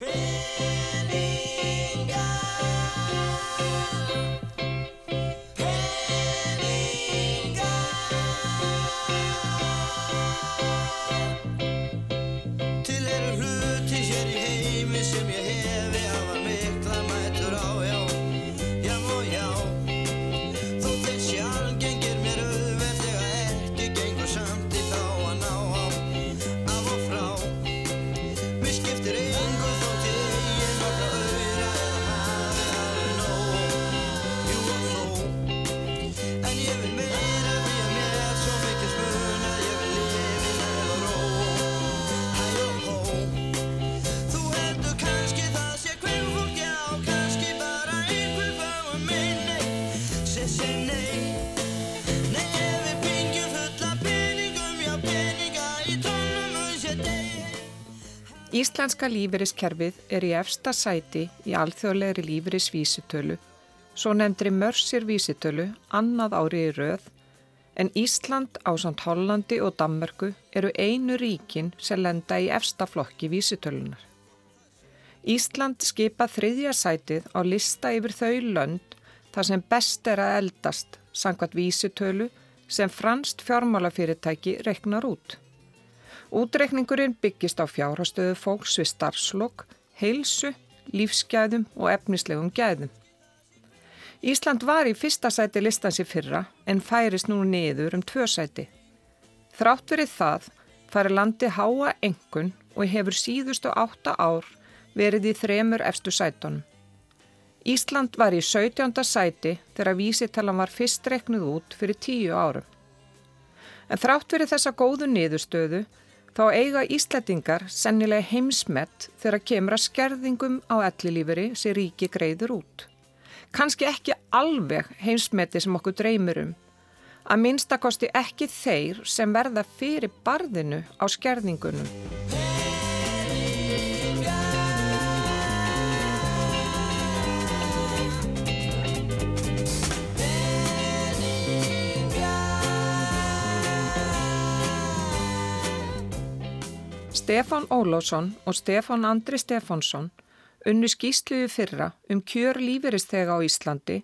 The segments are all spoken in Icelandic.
Hey! Íslenska lífeyriskerfið er í efsta sæti í alþjóðlegri lífeyrisvísitölu, svo nefndri mörsir vísitölu annað ári í rauð, en Ísland á samt Hollandi og Dammerku eru einu ríkin sem lenda í efsta flokki vísitölunar. Ísland skipa þriðja sætið á lista yfir þau lönd þar sem best er að eldast sangvat vísitölu sem franst fjármálafyrirtæki reknar út. Útreikningurinn byggist á fjárhastöðu fólks við starfslokk, heilsu, lífsgæðum og efnislegum gæðum. Ísland var í fyrsta sæti listans í fyrra en færist nú niður um tvö sæti. Þrátt verið það fari landi háa engun og hefur síðustu átta ár verið í þremur efstu sætonum. Ísland var í 17. sæti þegar vísitalan var fyrst reknuð út fyrir tíu árum. En þrátt verið þessa góðu niðurstöðu þá eiga Íslandingar sennilega heimsmett þegar kemur að skerðingum á ellilíferi sem ríki greiður út. Kanski ekki alveg heimsmeti sem okkur dreymir um, að minnstakosti ekki þeir sem verða fyrir barðinu á skerðingunum. Stefán Ólásson og Stefán Andri Stefánsson unnu skýsluðu fyrra um kjör lífyristega á Íslandi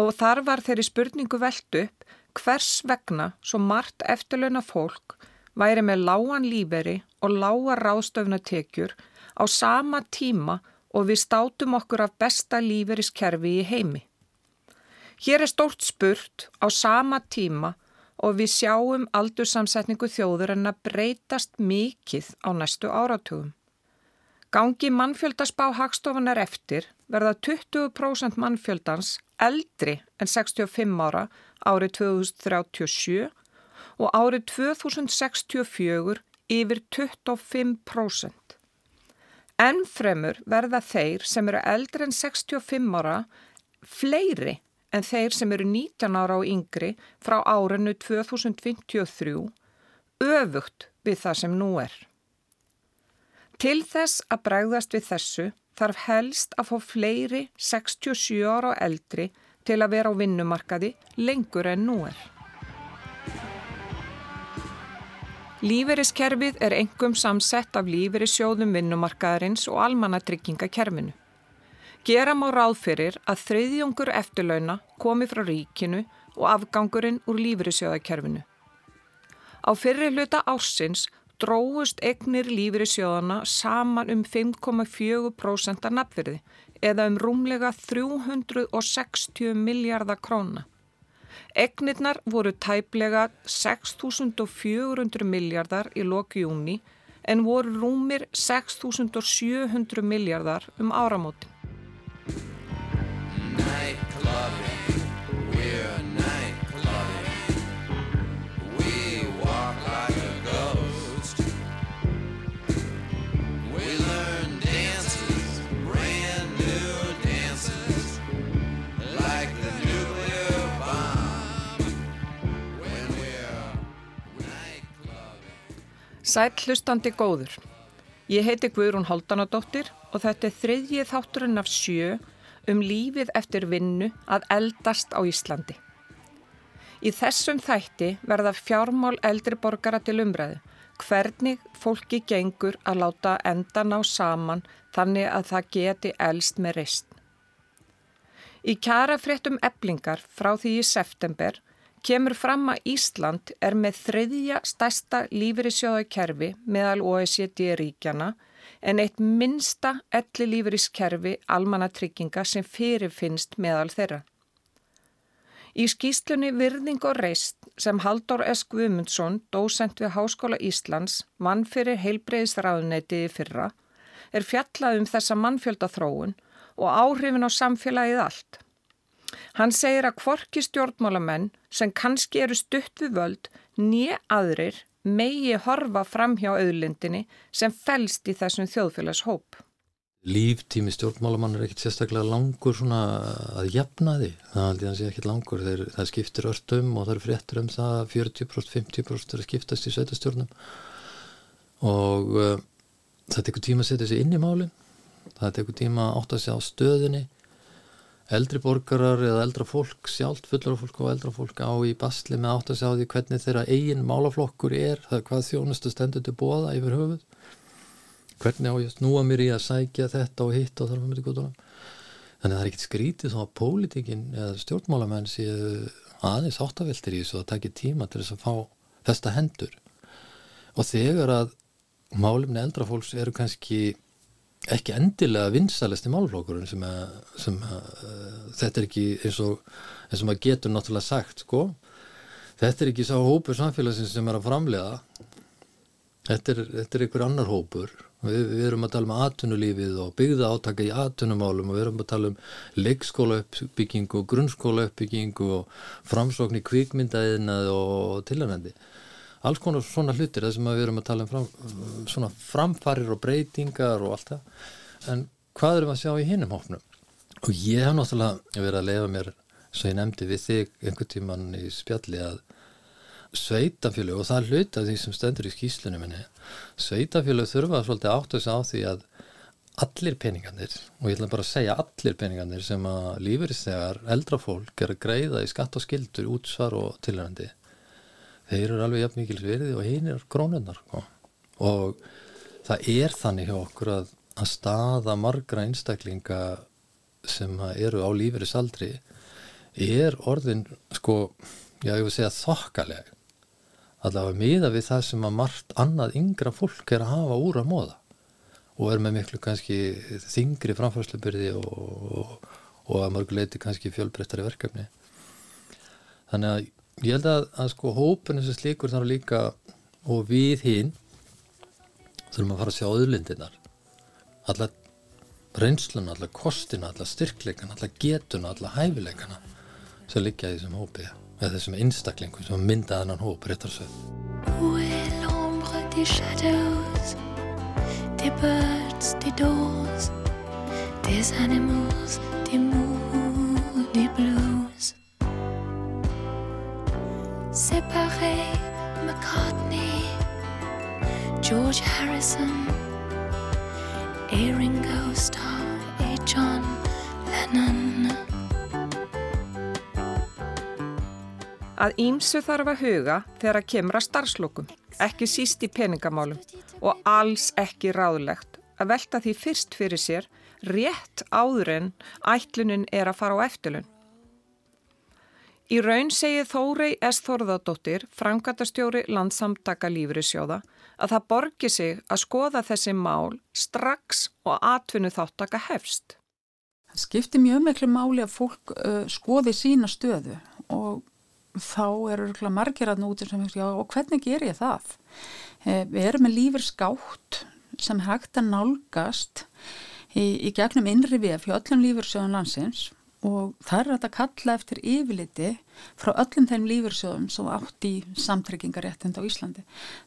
og þar var þeirri spurningu veldu upp hvers vegna svo margt eftirlauna fólk væri með lágan líferi og lága ráðstöfnatekjur á sama tíma og við státum okkur af besta líferiskerfi í heimi. Hér er stórt spurt á sama tíma og við sjáum aldursamsetningu þjóður en að breytast mikið á næstu áratugum. Gangi mannfjöldaspá hagstofanar eftir verða 20% mannfjöldans eldri en 65 ára árið 2037 og árið 2064 yfir 25%. Ennfremur verða þeir sem eru eldri en 65 ára fleiri en þeir sem eru 19 ára á yngri frá árinu 2053 öfugt við það sem nú er. Til þess að bregðast við þessu þarf helst að fá fleiri 67 ára og eldri til að vera á vinnumarkaði lengur en nú er. Líferiskerfið er engum samsett af líferisjóðum vinnumarkaðarins og almannatryggingakerfinu. Gera má ráð fyrir að þreyðjungur eftirlauna komi frá ríkinu og afgangurinn úr lífyrirsjóðakerfinu. Á fyrri hluta ársins dróðust egnir lífyrirsjóðana saman um 5,4% af nafnverði eða um rúmlega 360 miljardar króna. Egnirnar voru tæplega 6.400 miljardar í loki júni en voru rúmir 6.700 miljardar um áramótin. Sæl hlustandi góður. Ég heiti Guðrún Haldanadóttir og þetta er þriðjið þátturinn af sjö um lífið eftir vinnu að eldast á Íslandi. Í þessum þætti verða fjármál eldri borgara til umræðu, hvernig fólki gengur að láta enda ná saman þannig að það geti elst með reist. Í kjara fréttum eblingar frá því í september kemur fram að Ísland er með þriðja stærsta lífyrísjóðakerfi meðal OECD ríkjana en eitt minsta elli lífyrískerfi almannatrygginga sem fyrirfinnst meðal þeirra. Í skýslunni Virðing og reist sem Haldur S. Guðmundsson, dósent við Háskóla Íslands, mann fyrir heilbreyðisraðunætiði fyrra, er fjallað um þessa mannfjöldathróun og áhrifin á samfélagið allt. Hann segir að kvorki stjórnmálamenn sem kannski eru stutt við völd nýja aðrir megi horfa fram hjá auðlindinni sem fælst í þessum þjóðfélagshóp. Líftími stjórnmálamann er ekkert sérstaklega langur svona að jafna því það held ég að sé ekkert langur. Þeir, það skiptir öllum og það eru fréttur um það 40% 50% er að skiptast í sveitastjórnum og uh, það tekur tíma að setja sig inn í málin. Það tekur tíma að átta sig á stöðinni eldri borgarar eða eldra fólk sjálft, fullra fólk og eldra fólk á í basli með átta sig á því hvernig þeirra eigin málaflokkur er, það er hvað þjónustu stendur til bóða yfir höfuð. Hvernig á ég að snúa mér í að sækja þetta og hitt og þarf að til góðunum þannig að það er ekkert skrítið þá að pólitíkin eða stjórnmálamenn séu aðeins áttaveltir í þessu að taki tíma til þess að fá þesta hendur. Og þegar að málumni eldra fólks eru kannski ekki endilega vinsalest í málflokkurinn sem, að, sem að, uh, þetta er ekki eins og eins og maður getur náttúrulega sagt sko. Þetta er ekki sá hópur samfélagsins sem er að framlega þetta er, þetta er einhver annar hópur. Við, við erum að tala um atunulífið og byggða átaka í atunumálum og við erum að tala um leikskóla uppbyggingu og grunnskóla uppbyggingu og framsókn í kvikmyndaðinað og tilhænandi. Alls konar svona hlutir þar sem við erum að tala um fram, svona framfarir og breytingar og allt það. En hvað erum að sjá í hinnum hófnum? Og ég hef náttúrulega verið að lefa mér, svo ég nefndi við þig einhvern tíman í spjalli að sveitafjölu og það hluta því sem stendur í skýslunum minni sveitafjölu þurfa svolítið átt að segja á því að allir peningarnir og ég ætla bara að segja allir peningarnir sem að lífeyristegar eldra fólk er að greiða í skatt og skildur útsvar og tilhærandi þeir eru alveg jafn mikil sverði og hinn er krónunnar sko. og það er þannig hjá okkur að, að staða margra einstaklinga sem eru á lífeyrisaldri er orðin sko, já ég vil segja þokkaleg allavega miða við það sem að margt annað yngra fólk er að hafa úr að móða og er með miklu kannski þingri framfærslubyrði og, og, og að mörguleiti kannski fjölbreyttari verkefni þannig að ég held að, að sko hópun þessu slíkur þarf líka og við hinn þurfum að fara að sjá öðlindinar alla reynsluna, alla kostina, alla styrkleikana alla getuna, alla hæfileikana sem liggja í þessum hópið eða þessum einstaklingum sem myndaði hann hóp réttarsöð Où est l'ombre des shadows Des birds, des doors Des animals, des mots, Séparé McCartney George Harrison A Ringo Starr A John Lennon að ímsu þarf að huga þegar að kemur að starfslokum, ekki síst í peningamálum og alls ekki ráðlegt að velta því fyrst fyrir sér rétt áður en ætlunin er að fara á eftirlun. Í raun segið Þórei S. Þorðardóttir, frangatastjóri landsamtaka lífrisjóða, að það borgi sig að skoða þessi mál strax og atvinnu þáttaka hefst. Það skiptir mjög miklu máli að fólk uh, skoði sína stöðu og þá eru margir að núti sem já, og hvernig ger ég það? Eh, við erum með lífur skátt sem hægt að nálgast í, í gegnum innri við fyrir öllum lífursjóðum landsins og það er að kalla eftir yfirliti frá öllum þeim lífursjóðum sem átt í samtryggingaréttind á Íslandi.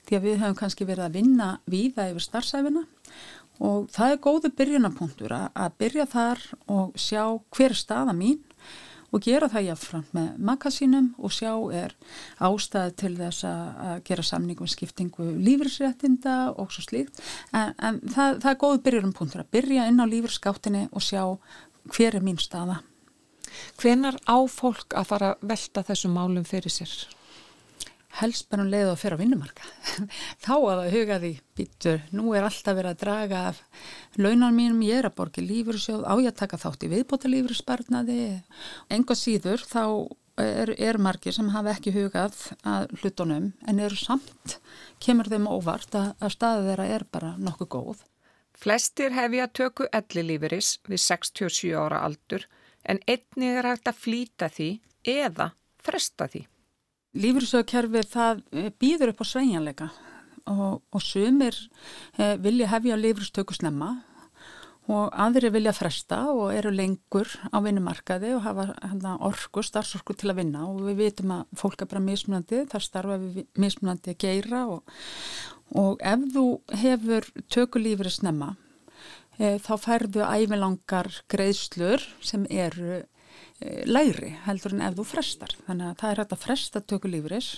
Því að við höfum kannski verið að vinna víða yfir starfsæfina og það er góðu byrjunapunktur að, byrja þar og sjá hver staða mín og gera það jáfnframt með makasínum og sjá er ástæði til þess að gera samningum skiptingu lífyrsréttinda og svo slíkt. En, en það, það er góð byrjurum punktur að byrja inn á lífyrskáttinni og sjá hver er mín staða. Hvenar á fólk að fara að velta þessum málum fyrir sér? helst bara um leið og fyrir á vinnumarka. Þá að það huga því, býtur, nú er alltaf verið að draga af launan mínum, ég er að borga lífyrsjóð, á ég að taka þátt í viðbóta lífyrspartnaði. Enga síður þá er, er margir sem hafa ekki hugað að hlutunum en eru samt, kemur þeim óvart að, að staðið þeirra er bara nokkuð góð. Flestir hefja tökku ellilífuris við 67 ára aldur en einnig er hægt að flýta því eða fresta því. Lífyrsögkerfið það eh, býður upp á sveinjanleika og, og sumir eh, vilja hefja lífyrstöku snemma og aðri vilja fresta og eru lengur á vinnumarkaði og hafa hana, orku, starfsorku til að vinna og við vitum að fólk er bara mismunandi, þar starfa við mismunandi að geira og, og ef þú hefur tökulífri snemma e, þá færðu ævilangar greiðslur sem eru Eh, læri heldur en ef þú frestar. Þannig að það er hægt að fresta tökulífris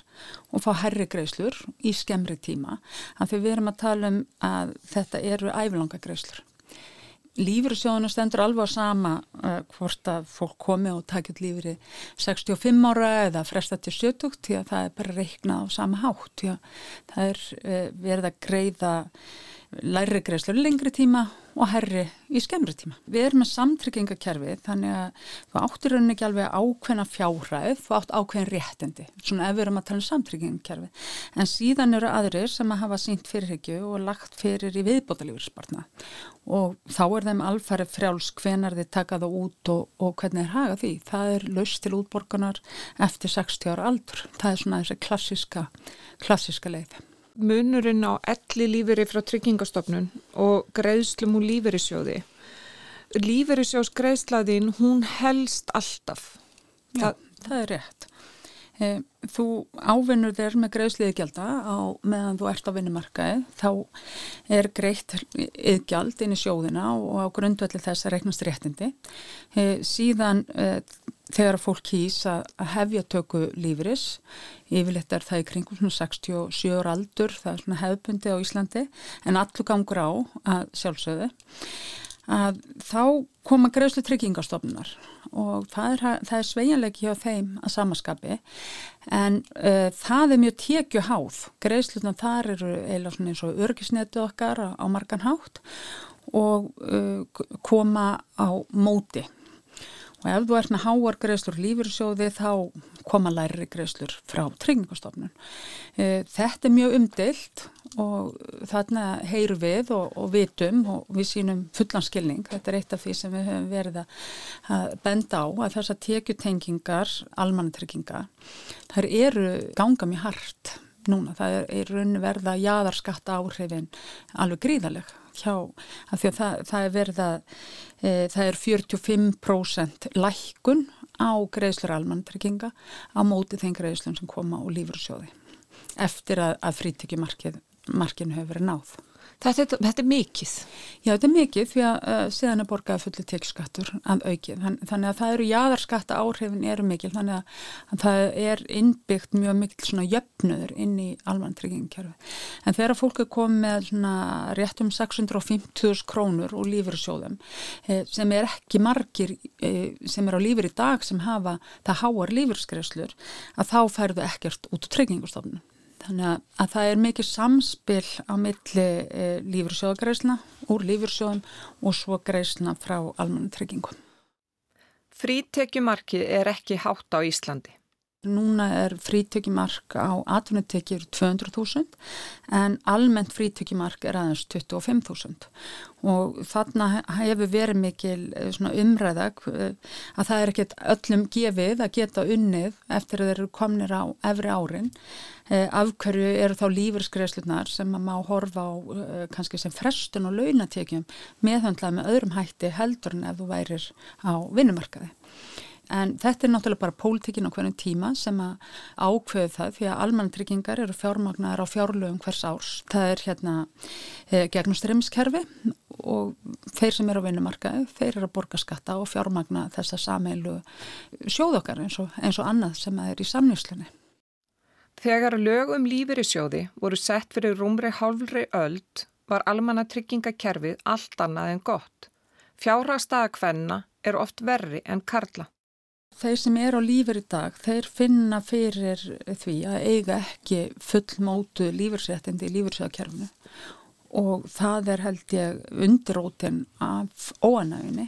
og fá herri greiðslur í skemmri tíma. Þannig að við erum að tala um að þetta eru æflanga greiðslur. Lífyrsjóðinu stendur alveg á sama uh, hvort að fólk komi og takja lífyri 65 ára eða fresta til 70 því að það er bara reiknað á sama hátt. Það er uh, verið að greiða læri greiðslur lengri tíma og herri í skemmri tíma. Við erum með samtryggingakerfi þannig að þú áttir rauninni ekki alveg ákveðna fjárræð, þú átt ákveðin réttindi, svona ef við erum að tala um samtryggingakerfi. En síðan eru aðrir sem að hafa sínt fyrirhyggju og lagt fyrir í viðbótalífurspartna og þá er þeim alfæri frjáls hvenar þið taka það út og, og hvernig er haga því. Það er laust til útborgarnar eftir 60 ára aldur. Það er svona þessi klassiska, klassiska leið munurinn á elli lífeyri frá tryggingastofnun og greiðslum úr lífeyrissjóði. Lífeyrissjóðsgreiðslaðin, hún helst alltaf. Já, það, það er rétt. Eh, þú ávinnur þér með á meðan þú ert á vinnumarkaði, þá er greitt yðgjald inn í sjóðina og á grundvelli þess að reiknast réttindi. Eh, síðan eh, þegar fólk kýs að hefja tökku lífris, yfirleitt er það í kringum 67 ára aldur, það er svona hefbundi á Íslandi, en allur gangur á að sjálfsögðu, að þá koma greiðslu tryggingastofnunar og það er, er sveianleiki hjá þeim að samaskapi en uh, það er mjög tekju háð, greiðsluna þar eru svona eins og örgisnetu okkar á, á margan hátt og uh, koma á móti og ef þú ert með háar greiðslur lífyrsjóði þá koma læri greiðslur frá tryggingastofnun. E, þetta er mjög umdilt og þarna heyru við og, og vitum og við sínum fullanskilning. Þetta er eitt af því sem við höfum verið að benda á að þessar tekjutengingar, almannatryggingar, þær eru ganga mjög hart núna. Það er, er raun verða jáðarskatta áhrifin alveg gríðaleg hjá, af því að það, það er verið að e, það er 45% lækkun á greiðslur almantrygginga á móti þeim greiðslum sem koma úr lífursjóði eftir að, að frítekjumarkinu hefur verið náð. Þetta, þetta er mikið? Já, þetta er mikið því að uh, síðan er borgað fulli tekskattur af aukið. Þann, þannig að það eru jáðarskatta áhrifin eru mikil. Þannig að, að það er innbyggt mjög mikil svona jöfnuður inn í almanntryggingkjörfi. En þegar fólk er komið með svona réttum 650.000 krónur úr lífyrsjóðum eh, sem er ekki margir eh, sem er á lífyr í dag sem hafa það háar lífyrskreslur að þá færðu ekkert út úr tryggingustofnun. Þannig að, að það er mikið samspil á milli e, lífursjóðagreisna úr lífursjóðum og svo greisna frá almanna tryggingum. Frítekjumarkið er ekki hátt á Íslandi. Núna er frítökjumark á atvinnutekjur 200.000 en almennt frítökjumark er aðeins 25.000 og þarna hefur verið mikil eh, umræða eh, að það er ekkert öllum gefið að geta unnið eftir að þeir eru komnir á efri árin. Eh, af hverju eru þá lífurskreislunar sem maður má horfa á kannski sem frestun og launatekjum meðhandlað með öðrum hætti heldur en ef þú værir á vinnumarkaði. En þetta er náttúrulega bara pólitíkin á hvernig tíma sem að ákveðu það því að almannatryggingar eru fjármagnar á fjárlögum hvers árs. Það er hérna e, gegnum strömskerfi og þeir sem eru á vinnumarkaði, þeir eru að borga skatta og fjármagna þessa sameilu sjóðokkar eins og, eins og annað sem er í samnýslunni. Þegar lögum lífur í sjóði voru sett fyrir rúmri hálfri öld var almannatryggingakerfið allt annað en gott. Fjárhagstaða hvenna er oft verri en karla. Þeir sem er á lífur í dag, þeir finna fyrir því að eiga ekki fullmótu lífursréttindi í lífursjöðakerfinu og það er held ég undirótin af óanæginni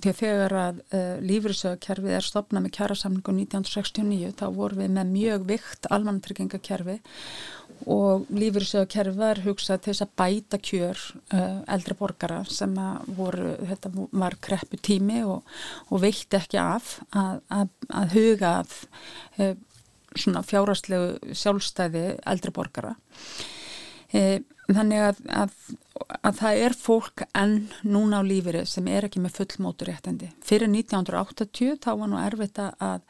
þegar að uh, lífriðsögkerfið er stopnað með kjærasamningu 1969 þá voru við með mjög vikt almantryggingakerfi og lífriðsögkerfið var hugsað til þess að bæta kjör uh, eldri borgara sem voru, þetta var kreppu tími og, og veitt ekki af að, að, að huga að uh, svona fjárastlegu sjálfstæði eldri borgara. Þannig að, að að það er fólk enn núna á lífiri sem er ekki með fullmótur réttindi. Fyrir 1980 þá var nú erfitt að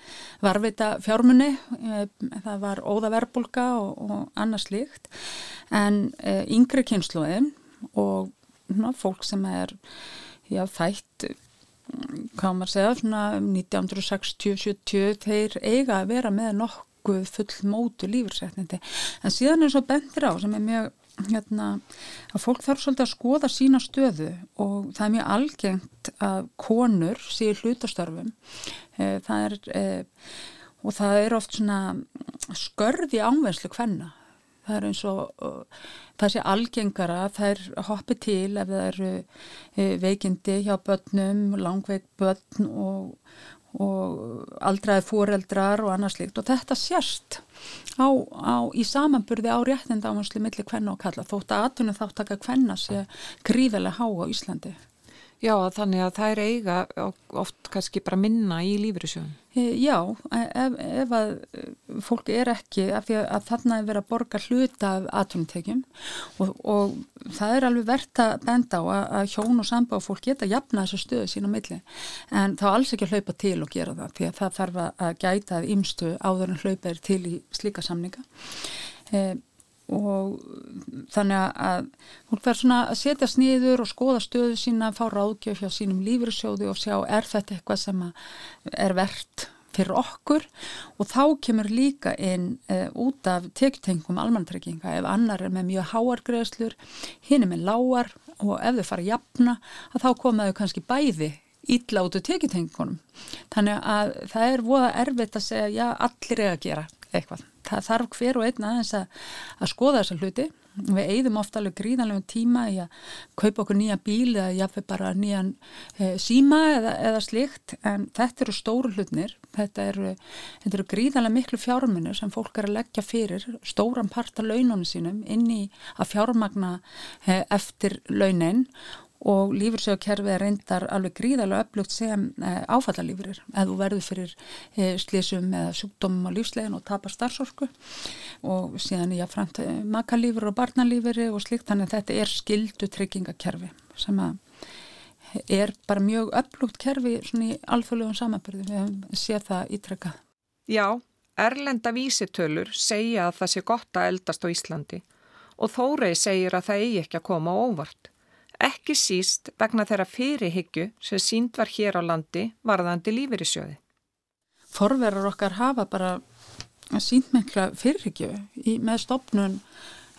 varvita fjármunni, eh, það var óðaverbulga og, og annars líkt, en e, yngri kynsluðin og ná, fólk sem er já, fætt, hvað maður segja, svona 1960-70, þeir eiga að vera með nokkuð fullmótu lífirséttindi. En síðan er svo bendir á sem er mjög hérna, að fólk þarf svolítið að skoða sína stöðu og það er mjög algengt að konur séu hlutastörfum e, það er e, og það er oft svona skörði ánveinslu hvenna það er eins og það sé algengara það er hoppi til ef það eru veikindi hjá börnum, langveik börn og, og aldraði fóreldrar og annars líkt og þetta sérst á, á, í samanburði á réttinda áherslu millir hvenna og kalla þótt að aðtunum þáttaka hvenna sé gríðarlega há á Íslandi Já, þannig að það er eiga oft kannski bara minna í lífriðsjóðum. E, já, ef, ef að e, fólk er ekki, af því að þarna er verið að borga hluta af aðtunumtekjum og, og það er alveg verðt að benda á að, að hjón og sambá fólk geta jafna þessu stöðu sín á milli en þá alls ekki að hlaupa til og gera það því að það þarf að gæta að ymstu áður en hlaupa er til í slíka samninga. E, og þannig að hún verður svona að setja sniður og skoða stöðu sína, fá ráðgjöf hjá sínum lífyrsjóði og sjá er þetta eitthvað sem er verðt fyrir okkur? Og þá kemur líka inn e, út af tekjutengum almantrygginga ef annar er með mjög háargreðslur, hinn er með lágar og ef þau fara að jafna að þá komaðu kannski bæði af tekjutengunum. Þannig að það er voða erfitt að segja já allir er að gera eitthvað það þarf hver og einn aðeins að, að skoða þessa hluti. Við eigðum ofta alveg gríðanlegum tíma í að kaupa okkur nýja bíl eða jáfnveg bara nýjan e, síma eða, eða slikt en þetta eru stóru hlutnir þetta eru, þetta eru gríðanlega miklu fjármunir sem fólk er að leggja fyrir stóran parta launónu sínum inn í að fjármagna e, eftir launin og lífursögkerfið reyndar alveg gríðarlega upplugt sem eh, áfallalífurir eða þú verður fyrir eh, slísum eða sjúkdómum á lífslegin og tapar starfsorku og síðan ég framt eh, makalífur og barnalífuri og slikt þannig að þetta er skildu tryggingakerfi sem að er bara mjög upplugt kerfi svona í alþjóðlegum samanbyrðu við hefum séð það ítrekkað. Já, erlenda vísitölur segja að það sé gott að eldast á Íslandi og Þórei segir að það eigi ekki að koma óvart ekki síst vegna þeirra fyrirhyggju sem sínd var hér á landi varðandi lífeyrisjóði. Forverar okkar hafa bara síndmikla fyrirhyggju í, með stopnun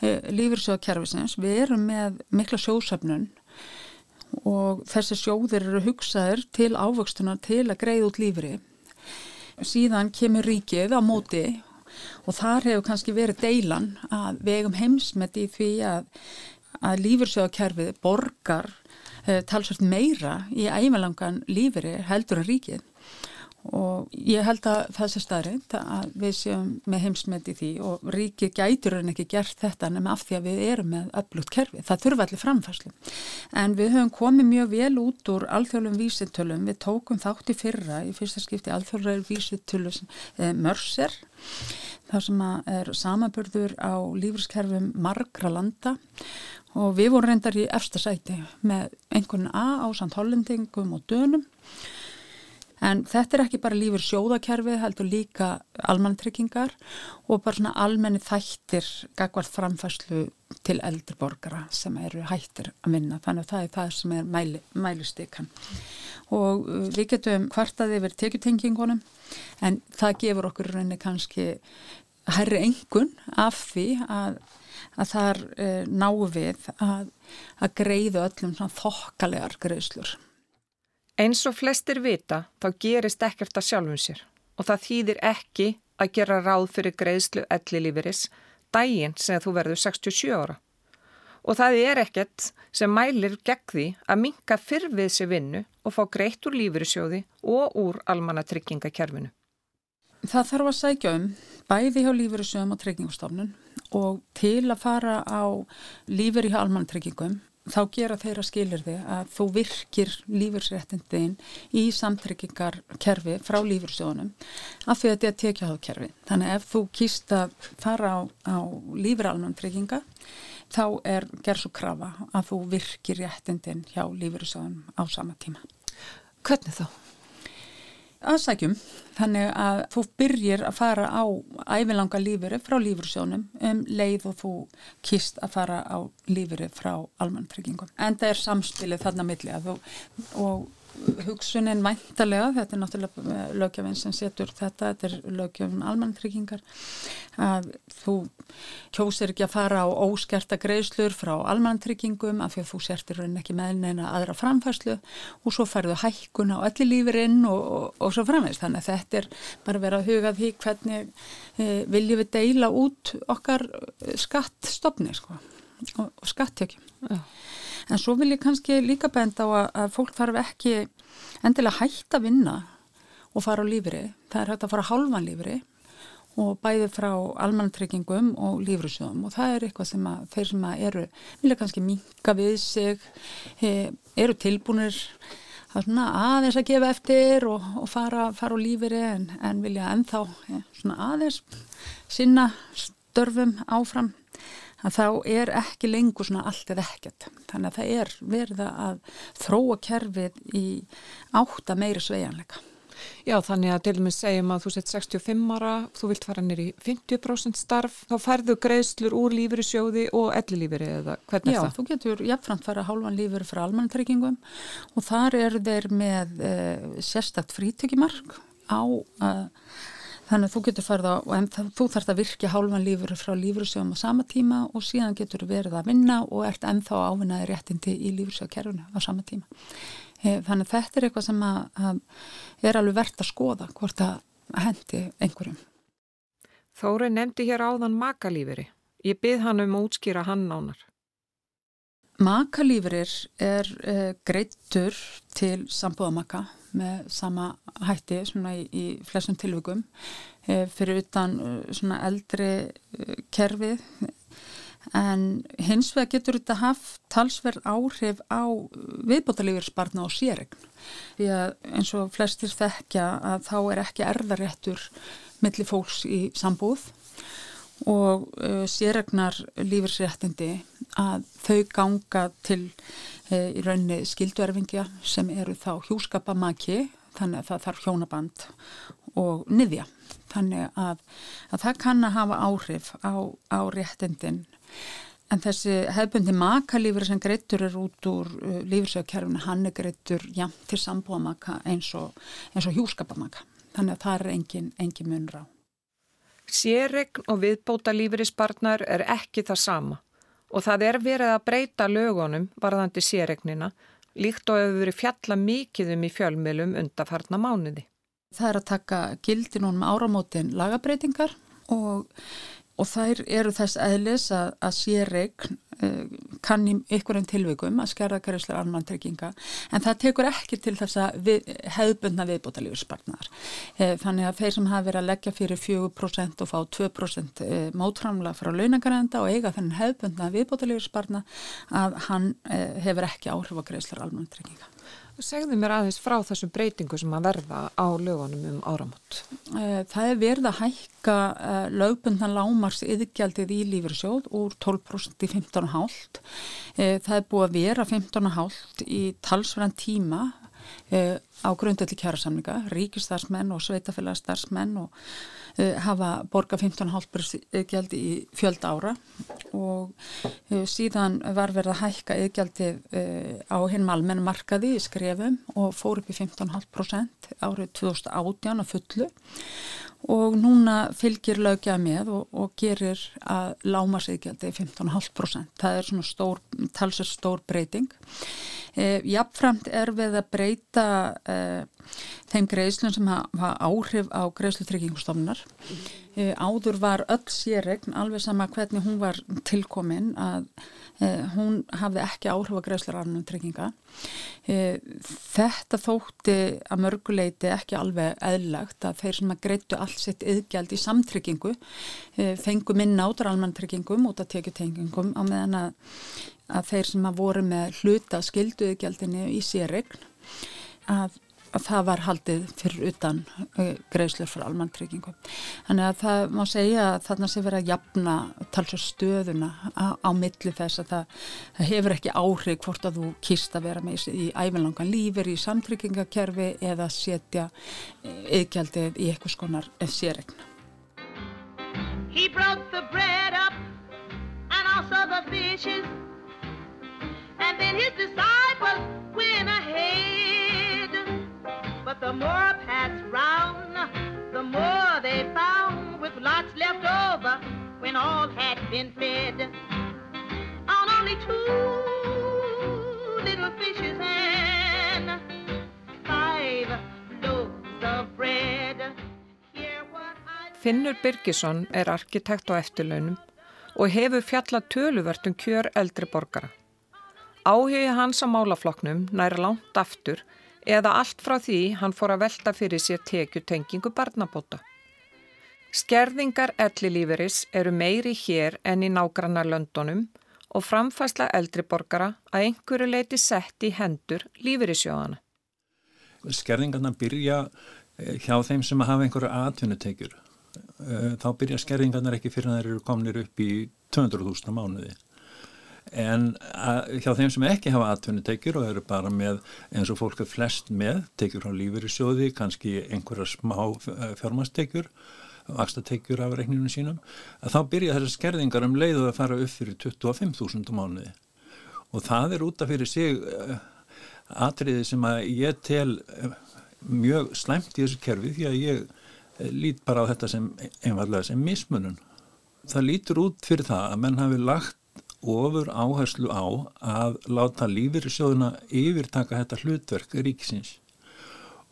e, lífeyrisjóðakerfisins. Við erum með mikla sjósöfnun og þessi sjóðir eru hugsaður til ávöxtunar til að greið út lífri. Síðan kemur ríkið á móti og þar hefur kannski verið deilan að vegum heimsmet í því að að lífursjóðakerfið borgar uh, talsvært meira í æmalangan líferi heldur en ríkið. Og ég held að sé staðrind að við séum með heimsmet í því og ríkið gætur en ekki gert þetta nema af því að við erum með öflugt kerfi, það þurfa allir framfæslu en við höfum komið mjög vel út úr alþjóðlum vísitölum, við tókum þátt í fyrra í fyrsta skipti alþjóðlega vísitölu eh, mörser þar sem er samaburður á lífriskerfum margra landa. og við vorum reyndar í efsta sæti með einhvern A á samt hollendingum og dönum. En þetta er ekki bara lífur sjóðakerfi heldur líka almantryggingar og bara svona almenni þættir gagvart framfæslu til eldriborgara sem eru hættir að vinna. Þannig að það er það sem er mæli, mælustikan og uh, við getum hvartaði yfir tekjutengingunum en það gefur okkur reyni kannski herri engun af því að að þar e, náu við að, að greiðu öllum þokkalegar greiðslur. Eins og flestir vita þá gerist ekkert að sjálfum sér og það þýðir ekki að gera ráð fyrir greiðslu ellilífiris dægin sem þú verður 67 ára. Og það er ekkert sem mælir gegn því að minka fyrfið sér vinnu og fá greitt úr lífyrirsjóði og úr almannatryggingakerfinu. Það þarf að sækja um bæði hjá lífyrirsjóðum og tryggingustofnun og til að fara á lífyrir hjá almannatryggingum þá gera þeirra skilir þig að þú virkir lífursréttindin í samtryggingarkerfi frá lífursjónum af því að þetta er tekjaháðkerfi. Þannig ef þú kýst að fara á, á lífuralman trygginga þá er gerð svo krafa að þú virkir réttindin hjá lífursjónum á sama tíma. Hvernig þá? Aðsækjum þannig að þú byrjir að fara á ævilanga lífyrir frá lífursjónum um leið og þú kýst að fara á lífyrir frá almanntryggingum. En það er samspilið þarna milli að þú og hugsunin væntalega, þetta er náttúrulega eh, lögjafinn sem setur þetta, þetta er lögjafinn almantryggingar, að þú kjósir ekki að fara á óskerta greiðslur frá almantryggingum af því að þú sertir raunin ekki með neina aðra framfæslu og svo farðu hækkun á öllu lífurinn og, og, og svo framveist. Þannig að þetta er bara vera að huga því hvernig e, viljum við deila út okkar eh, skattstofni sko, og, og skattökjum. Já. En svo vil ég kannski líka benda á að, að fólk þarf ekki endilega hægt að vinna og fara á lífri. Það er hægt að fara hálfan lífri og bæði frá almannatryggingum og lífrusjóðum og það er eitthvað sem að þeir sem að eru, vilja kannski minka við sig, eru tilbúinir aðeins að gefa eftir og, og fara, fara á lífri en, en vilja ennþá he, aðeins sinna störfum áfram að þá er ekki lengur svona allt eða ekkert. Þannig að það er verið að þróa kerfið í átta meiri sveianleika. Já, þannig að til og með segjum að þú sett 65 ára, þú vilt fara nýri 50% starf, þá færðu greiðslur úr lífri sjóði og ellilífri eða hvernig Já, það? Já, þú getur jafnframt fara hálfan lífri frá almannatryggingum og þar er þeir með e, sérstakt frítökimark á að Þannig að þú getur farið á, en þú þarfst að virkja hálfan lífur frá lífursjóðum á sama tíma og síðan getur verið að vinna og ert ennþá ávinnaði réttindi í lífursjóðkerfunu á sama tíma. E, þannig að þetta er eitthvað sem að, að er alveg verðt að skoða hvort að hendi einhverjum. Þóri nefndi hér áðan makalífuri. Ég byrð hann um að útskýra hann nánar. Makalífurir er uh, greittur til sambúðamaka með sama hætti svona í, í flestum tilvökum uh, fyrir utan uh, svona eldri kerfið en hins vegar getur þetta haft talsverð áhrif á viðbótalífurspartna og sérregn því að eins og flestir þekkja að þá er ekki erðaréttur millir fólks í sambúð og uh, sérregnar lífisréttindi að þau ganga til uh, í raunni skilduerfingja sem eru þá hjúskapamaki þannig að það þarf hjónaband og niðja. Þannig að, að það kann að hafa áhrif á, á réttindin. En þessi hefbundi makalífur sem greittur er út úr uh, lífisögkerfuna hann er greittur jæmt til sambúamaka eins og, og hjúskapamaka þannig að það er engin, engin munra á Sérregn og viðbóta lífeyrisbarnar er ekki það sama og það er verið að breyta lögunum varðandi sérregnina líkt og hefur verið fjalla mikið um í fjölmjölum undarfarna mánuði. Það er að taka gildi núna með áramótin lagabreitingar og og þær eru þess eðlis að, að sérregn uh, kann í ykkurinn tilvikum að skerða gærislega almantrygginga en það tekur ekki til þess að við, hefðbundna viðbúta lífspartnar. Uh, þannig að þeir sem hafa verið að leggja fyrir 4% og fá 2% uh, mótramla frá launagarenda og eiga þennan hefðbundna viðbúta lífspartna að hann hefur ekki áhrif á gærislega almantrygginga. Segðu mér aðeins frá þessum breytingu sem að verða á lögunum um áramót. Eh, það er verið að hækka eh, lögbundan lámars yðgjaldið í lífursjóð úr 12% í 15,5%. Eh, það er búið að vera 15,5% í talsverðan tíma á grundelli kjærasamlinga, ríkistarsmenn og sveitafélagstarsmenn og uh, hafa borga 15,5% gjaldi í fjöld ára og uh, síðan var verið að hækka yðgjaldi uh, á hinn malmenn markaði í skrefum og fór upp í 15,5% árið 2018 að fullu og núna fylgir lögja með og, og gerir að láma sig gældi 15,5%. Það er svona talsur stór breyting. E, Jafnframt er við að breyta e, þeim greiðslun sem hafa áhrif á greiðslutryggjengustofnar. E, áður var öll sérregn, alveg sama hvernig hún var tilkomin, að hún hafði ekki áhrif á greiðslurarnum trygginga. Þetta þótti að mörguleiti ekki alveg eðlagt að þeir sem að greitu allt sitt yðgjald í samtryggingu fengu minna átur almanntryggingum út af tekjutengingum á meðan að að þeir sem að voru með hluta skilduðgjaldinni í sérregn að, að það var haldið fyrir utan uh, greiðslur fyrir almanntryggingum. Þannig að það má segja að þarna sé verið að jafna talsa stöðuna á, á milli þess að það, það hefur ekki áhrif hvort að þú kýrst að vera með í æfinlangan lífur í samtryggingakerfi eða setja yðgjaldið í eitthvað skonar sérregn. He brought the bread up and also the fishes and then his disciples went ahead. But the more passed round, the more they found with lots left over when all had been fed. On only two little fishes and five loaves of bread. Finnur Birgisson er arkitekt á eftirlaunum og hefur fjallað töluvert um kjör eldri borgara. Áhugi hans á málafloknum næra langt aftur eða allt frá því hann fór að velta fyrir sér tekjutengingu barnabóta. Skerðingar ellilíferis eru meiri hér en í nágrannar löndunum og framfæsla eldriborgara að einhverju leiti sett í hendur líferisjóðana. Skerðingarna byrja eh, hjá þeim sem hafa einhverju atvinnutekjur. Eh, þá byrja skerðingarnar ekki fyrir að þeir eru komnir upp í 200.000 mánuði en hjá þeim sem ekki hafa atvinnutekjur og eru bara með eins og fólk er flest með, tekjur á lífeyrisjóði, kannski einhverja smá eh, fjármastekjur vakstatekjur af reikninu sínum að þá byrja þessar skerðingar um leiðu að fara upp fyrir 25.000 mánuði. Og það er út af fyrir sig uh, atriði sem að ég tel uh, mjög slæmt í þessu kerfi því að ég lít bara á þetta sem einfallega sem mismunum það lítur út fyrir það að menn hafi lagt ofur áherslu á að láta lífyrirsjóðuna yfirtaka þetta hlutverk ríkisins.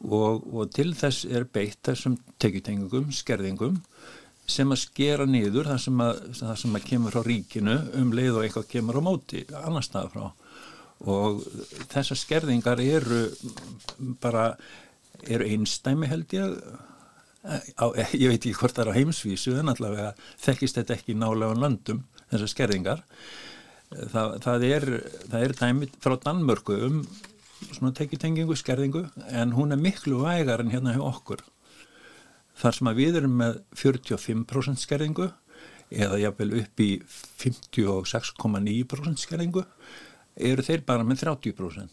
Og, og til þess er beitt þessum tekjutengungum, skerðingum sem að skera niður það sem að, það sem að kemur frá ríkinu um leið og eitthvað kemur á móti annar stað frá. Og þessar skerðingar eru bara eru einstæmi held ég. Á, ég veit ekki hvort það er á heimsvísu en allavega þekkist þetta ekki nálega á landum þessar skerðingar það, það er er dæmi frá Danmörku um svona tekjutengingu, skerðingu en hún er miklu vægar en hérna hjá okkur þar sem að við erum með 45% skerðingu eða jáfnvel upp í 56,9% skerðingu eru þeir bara með 30%.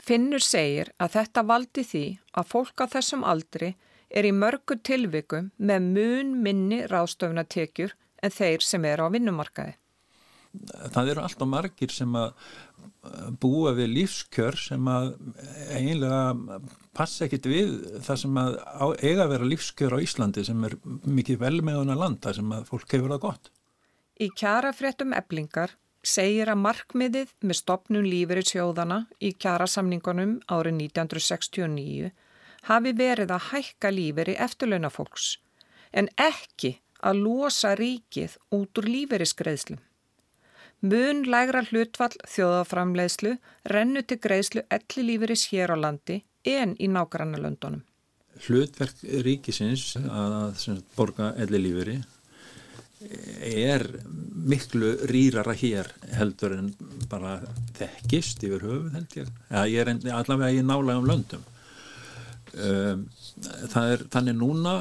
Finnur segir að þetta valdi því að fólk á þessum aldri er í mörgu tilvikum með mun minni ráðstöfnatekjur en þeir sem er á vinnumarkaði. Það eru alltaf margir sem að uh, búa við lífskjör sem að eiginlega passa ekkit við það sem að eiga að vera lífskjör á Íslandi sem er mikið velmeðuna landa sem að fólk hefur það gott. Í kjarafréttum eblingar segir að markmiðið með stopnum lífeyri sjóðana í kjarasamningunum árið 1969 hafi verið að hækka lífeyri eftirlaunafólks en ekki að losa ríkið út úr lífeyriskreðslum. Mun lægra hlutfall þjóðaframleiðslu rennu til greiðslu elli lífeyris hér á landi en í nákvæmna löndunum. Hlutverk ríkisins að borga elli lífeyri er miklu rýrara hér heldur en bara þekkist yfir höfuð held ég. Ja, ég er allavega í nálega um löndum. Um, er þannig núna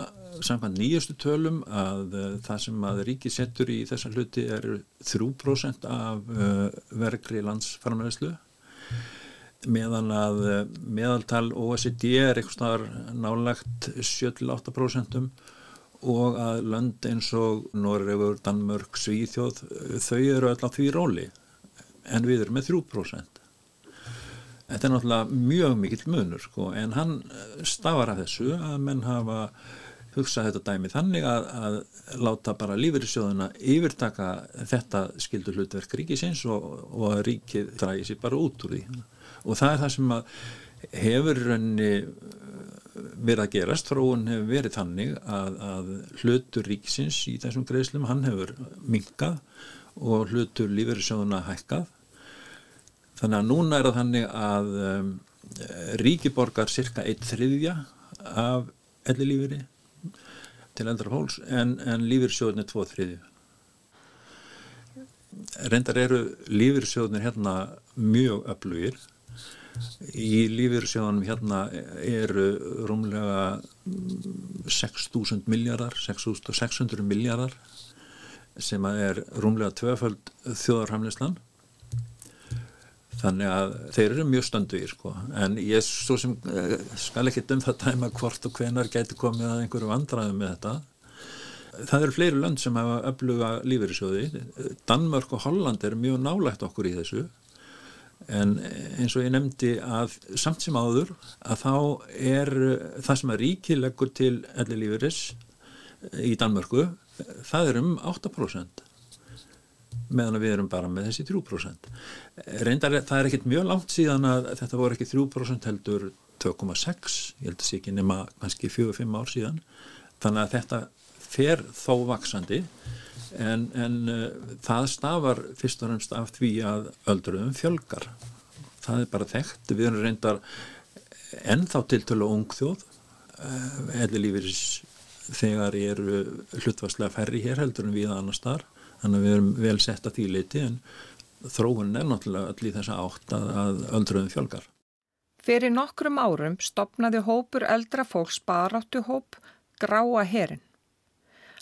samkvæmt nýjastu tölum að uh, það sem að ríki settur í þessa hluti er 3% af uh, verkri landsfarmæðislu meðan að uh, meðaltal OECD er eitthvað nálagt 7-8% og að lönd eins og Norröfur, Danmörk, Svíþjóð þau eru alltaf því róli en við erum með 3% Þetta er náttúrulega mjög mikill munur sko, en hann stafar af þessu að menn hafa hugsa þetta dæmi þannig að, að láta bara lífeyrissjóðuna yfirtaka þetta skildur hlutverk ríkisins og, og að ríkið drægi sér bara út úr því. Og það er það sem að hefur raunni verið að gerast, þróun hefur verið þannig að, að hlutur ríksins í þessum greiðslum, hann hefur minkað og hlutur lífeyrissjóðuna hækkað. Þannig að núna er það þannig að um, ríki borgar cirka eitt þriðja af elli lífeyri til eldra fólks en, en lífeyrissjóðun er tvo þriðju reyndar eru lífeyrissjóðunir hérna mjög öflugir Í lífyrsjónum hérna eru rúmlega 6.000 miljardar, 6.600 miljardar sem er rúmlega tvöföld þjóðarhamlislan. Þannig að þeir eru mjög stönduðir sko, en ég svo sem eh, skal ekki um það tæma hvort og hvenar gæti komið að einhverju vandraðum með þetta. Það eru fleiri lönd sem hafa öfluga lífyrsjóði. Danmörk og Holland eru mjög nálægt okkur í þessu en eins og ég nefndi að samt sem áður að þá er það sem að ríki leggur til elli lífuris í Danmörku það er um 8% meðan við erum bara með þessi 3% reyndar það er ekkit mjög langt síðan að þetta voru ekki 3% heldur 2,6 ég held að sé ekki nema kannski 4-5 ár síðan. Þannig að þetta fer þó vaksandi en, en uh, það stafar fyrst og fremst af því að öldruðum fjölgar. Það er bara þekkt, við erum reyndar ennþá tiltölu ung þjóð. Uh, eða lífeyris þegar ég eru hlutvarslega færri hér heldur en við annar starf þannig að við erum vel sett að því leiti en þróun er náttúrulega allir þess að átt að, öldruðum fjölgar Fyrir nokkrum árum stopnaði hópur eldra fólks baráttu hóp Gráa herin.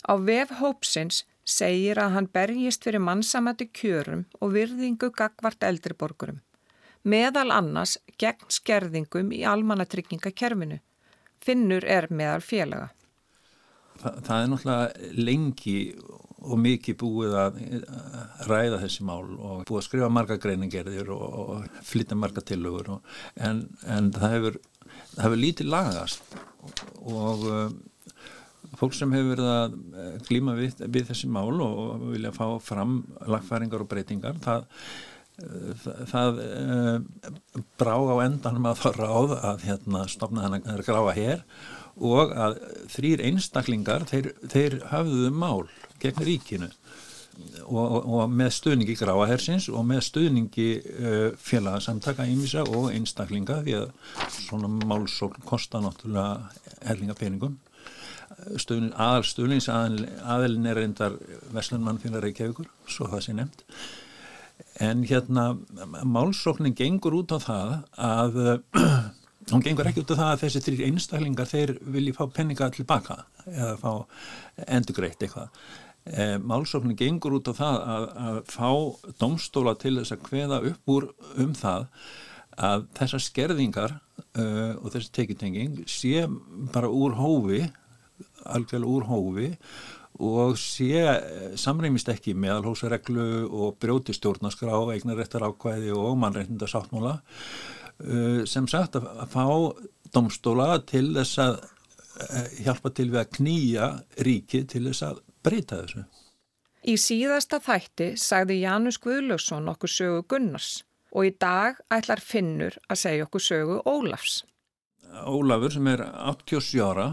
Á vef hópsins segir að hann berjist fyrir mannsamætti kjörum og virðingu gagvart eldriborgurum, meðal annars gegn skerðingum í almannatryggingakerfinu. Finnur er meðal félaga. Þa, það er náttúrulega lengi og mikið búið að ræða þessi mál og búið að skrifa marga greiningerðir og, og flytja marga tilugur en, en það hefur, það hefur lítið lagast. Og, og fólk sem hefur verið að eh, glíma við, við þessi mál og vilja fá fram lagfæringar og breytingar það, eh, það, það e, brá á endanum að það ráð að hérna, stopna hennar gráa hér og að þrýr einstaklingar þeir, þeir hafðuðu mál gegn ríkinu og, og, og með stuðningi gráahersins og með stuðningi uh, félagsamtaka ímisa og einstaklinga því að svona málsókn kostar náttúrulega hellingapeningum stuðnin, aðal stuðningsaðelin er reyndar Vestlunmann fyrir Reykjavíkur, svo það sé nefnt. En hérna málsóknin gengur út á það að hún gengur ekki út á það að þessi þrjir einstaklingar þeir vilji fá penninga tilbaka eða fá endugreitt eitthvað e, málsóknin gengur út á það að, að fá domstóla til þess að hveða upp úr um það að þessar skerðingar uh, og þessi tekitenging sé bara úr hófi algjörlega úr hófi og sé samreymist ekki meðalhósareglu og brjóti stjórnarskrá, eignaréttar ákvæði og mannreitnda sáttmóla uh, sem sagt að fá domstóla til þess að hjálpa til við að knýja ríki til þess að breyta þessu. Í síðasta þætti sagði Janus Guðlöfsson okkur sögu Gunnars og í dag ætlar Finnur að segja okkur sögu Ólafs. Ólafur sem er 87 ára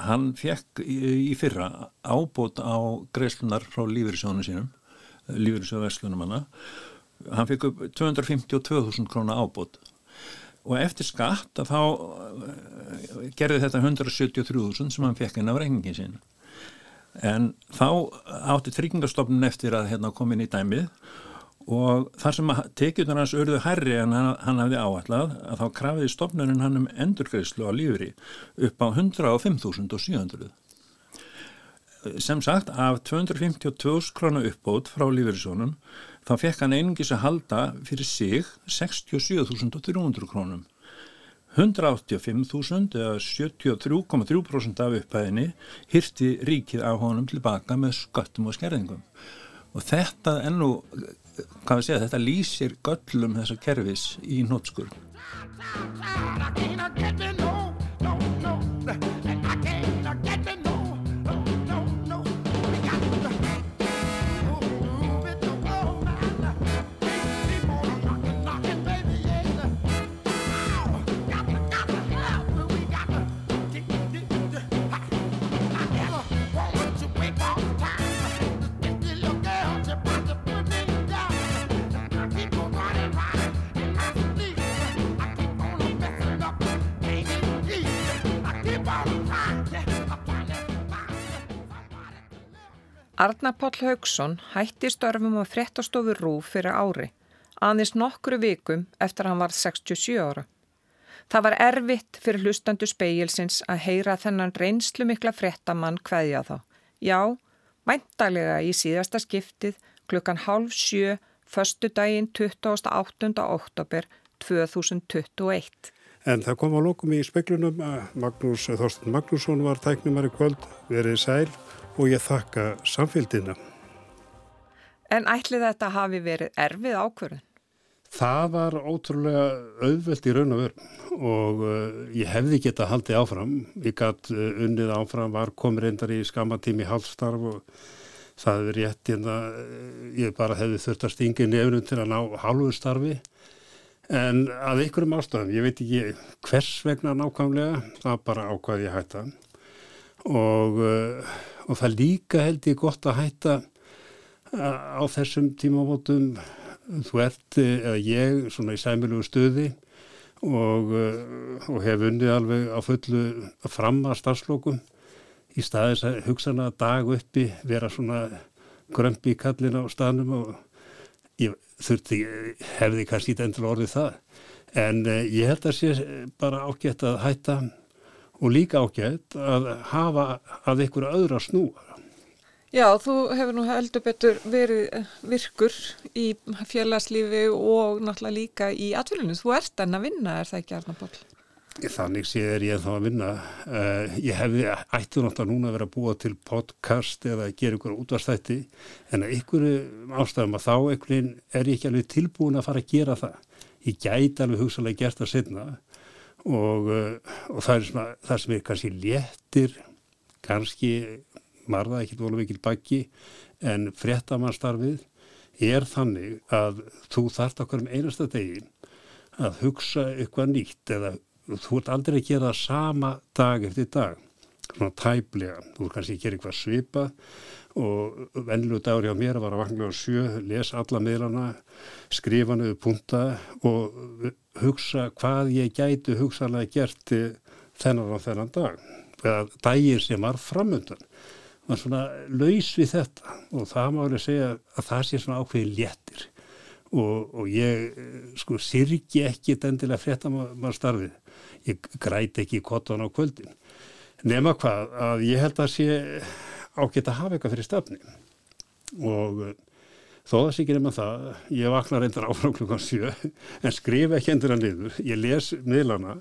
hann fekk í fyrra ábót á greislunar frá lífyrirsjónu sínum lífyrirsjóðu verslunum hana hann fekk upp 252.000 króna ábót og eftir skatt að þá eh, gerði þetta 173.000 sem hann fekk inn á reyningin sín en þá átti tryggingarstofnun eftir að hérna, koma inn í dæmið og þar sem tekjurnar hans örðu herri en hann, hann hafði áallad að þá krafiði stofnunum hann um endurgreðslu á lífri upp á 105.700 sem sagt af 252 krónu uppbót frá lífriðsónum þá fekk hann einungis að halda fyrir sig 67.300 krónum 185.000 eða 73,3% af upphæðinni hýrti ríkið á honum tilbaka með skattum og skerðingum. Og þetta ennú hvað við segja, þetta lýsir göllum þessar kerfis í nótskur Arna Páll Haugsson hætti störfum á fréttastofu Rúf fyrir ári, aðeins nokkru vikum eftir að hann var 67 ára. Það var erfitt fyrir hlustandu speilsins að heyra þennan reynslu mikla fréttamann hvaðja þá. Já, væntalega í síðasta skiptið klukkan halv sjö, förstu daginn 28. oktober 2021. En það kom á lókum í speklunum að Magnús Þorsten Magnússon var tæknumar í kvöld, verið sæl og ég þakka samfélgina. En ætli þetta hafi verið erfið ákvörðun? Það var ótrúlega auðvelt í raun og vörn og uh, ég hefði geta haldið áfram. Ég gætt uh, unnið áfram, var komið reyndar í skamatími halvstarf og það er rétt en að uh, ég bara hefði þurft að stinga nefnum til að ná halvu starfi. En að einhverjum ástæðum, ég veit ekki hvers vegna nákvæmlega, það bara ákvaði ég hætta og, uh, og það líka held ég gott að hætta uh, á þessum tímavótum þú ert, eða ég, svona í sæmilugu stöði og, og hef unnið alveg á fullu fram að starfslokum. Í staðis að hugsaðna dag uppi vera svona grömpi í kallin á staðnum og ég þurfti, hefði kannski endur orðið það. En ég held að sé bara ágætt að hætta og líka ágætt að hafa að einhverju öðra snúa Já, þú hefur nú heldur betur verið eh, virkur í félagslífi og náttúrulega líka í atvinnunum. Þú ert enn að vinna, er það ekki Arnaból? Þannig sé er ég þá að vinna. Uh, ég hefði ættu náttúrulega núna að vera að búa til podcast eða að gera ykkur útvarstætti en að ykkur ástæðum að þá ykkur er ég ekki alveg tilbúin að fara að gera það. Ég gæti alveg hugsalega gert að sinna og, uh, og það er svona, það sem er kannski léttir, kannski marða ekki volið mikil bakki en fréttamannsstarfið er þannig að þú þart okkur um einasta degin að hugsa eitthvað nýtt eða þú ert aldrei að gera sama dag eftir dag. Svona tæplega, þú er kannski að gera eitthvað svipa og vennilu dagur hjá mér var að vakna á sjö les alla meðlana, skrifa niður punta og hugsa hvað ég gætu hugsalega gert þennan á þennan dag. Eða dagir sem var framöndan var svona laus við þetta. Og það má alveg segja að það sé svona ákveði léttir. Og, og ég sko sirki ekki endilega fréttamann starfið, ég græti ekki kottan á kvöldin. Nema hvað að ég held að sé ágætt að hafa eitthvað fyrir stafni. Og þó það sé ekki nema það, ég vakna reyndar áfram klukkan 7 en skrifa ekki endur að niður, ég les miðlana